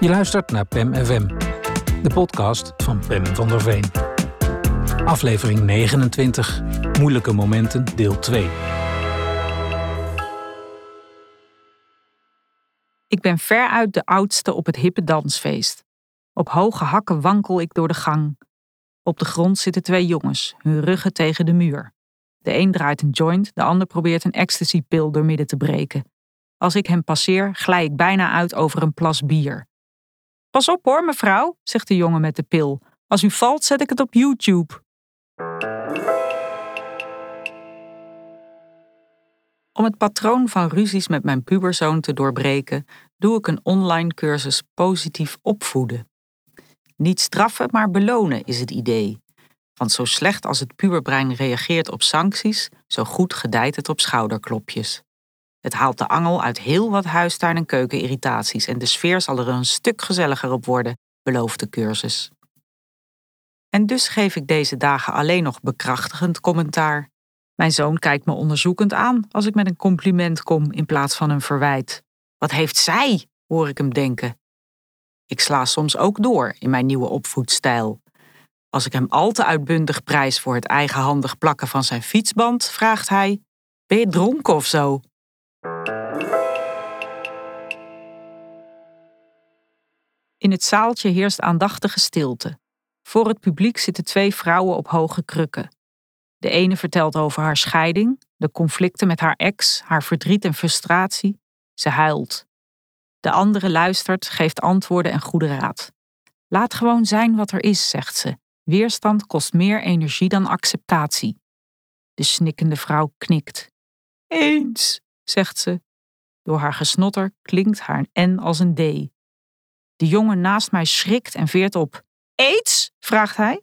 Je luistert naar PEM FM, de podcast van Pem van der Veen. Aflevering 29, Moeilijke Momenten, deel 2. Ik ben veruit de oudste op het hippe dansfeest. Op hoge hakken wankel ik door de gang. Op de grond zitten twee jongens, hun ruggen tegen de muur. De een draait een joint, de ander probeert een ecstasypil doormidden te breken. Als ik hem passeer, glij ik bijna uit over een plas bier. Pas op hoor, mevrouw, zegt de jongen met de pil. Als u valt, zet ik het op YouTube. Om het patroon van ruzies met mijn puberzoon te doorbreken, doe ik een online cursus positief opvoeden. Niet straffen, maar belonen is het idee. Want zo slecht als het puberbrein reageert op sancties, zo goed gedijt het op schouderklopjes. Het haalt de angel uit heel wat huistuin- en keukenirritaties en de sfeer zal er een stuk gezelliger op worden, belooft de cursus. En dus geef ik deze dagen alleen nog bekrachtigend commentaar. Mijn zoon kijkt me onderzoekend aan als ik met een compliment kom in plaats van een verwijt. Wat heeft zij? hoor ik hem denken. Ik sla soms ook door in mijn nieuwe opvoedstijl. Als ik hem al te uitbundig prijs voor het eigenhandig plakken van zijn fietsband, vraagt hij: Ben je dronken of zo? Het zaaltje heerst aandachtige stilte. Voor het publiek zitten twee vrouwen op hoge krukken. De ene vertelt over haar scheiding, de conflicten met haar ex, haar verdriet en frustratie. Ze huilt. De andere luistert, geeft antwoorden en goede raad. Laat gewoon zijn wat er is, zegt ze. Weerstand kost meer energie dan acceptatie. De snikkende vrouw knikt. Eens, zegt ze. Door haar gesnotter klinkt haar N als een D. De jongen naast mij schrikt en veert op. Aids? vraagt hij.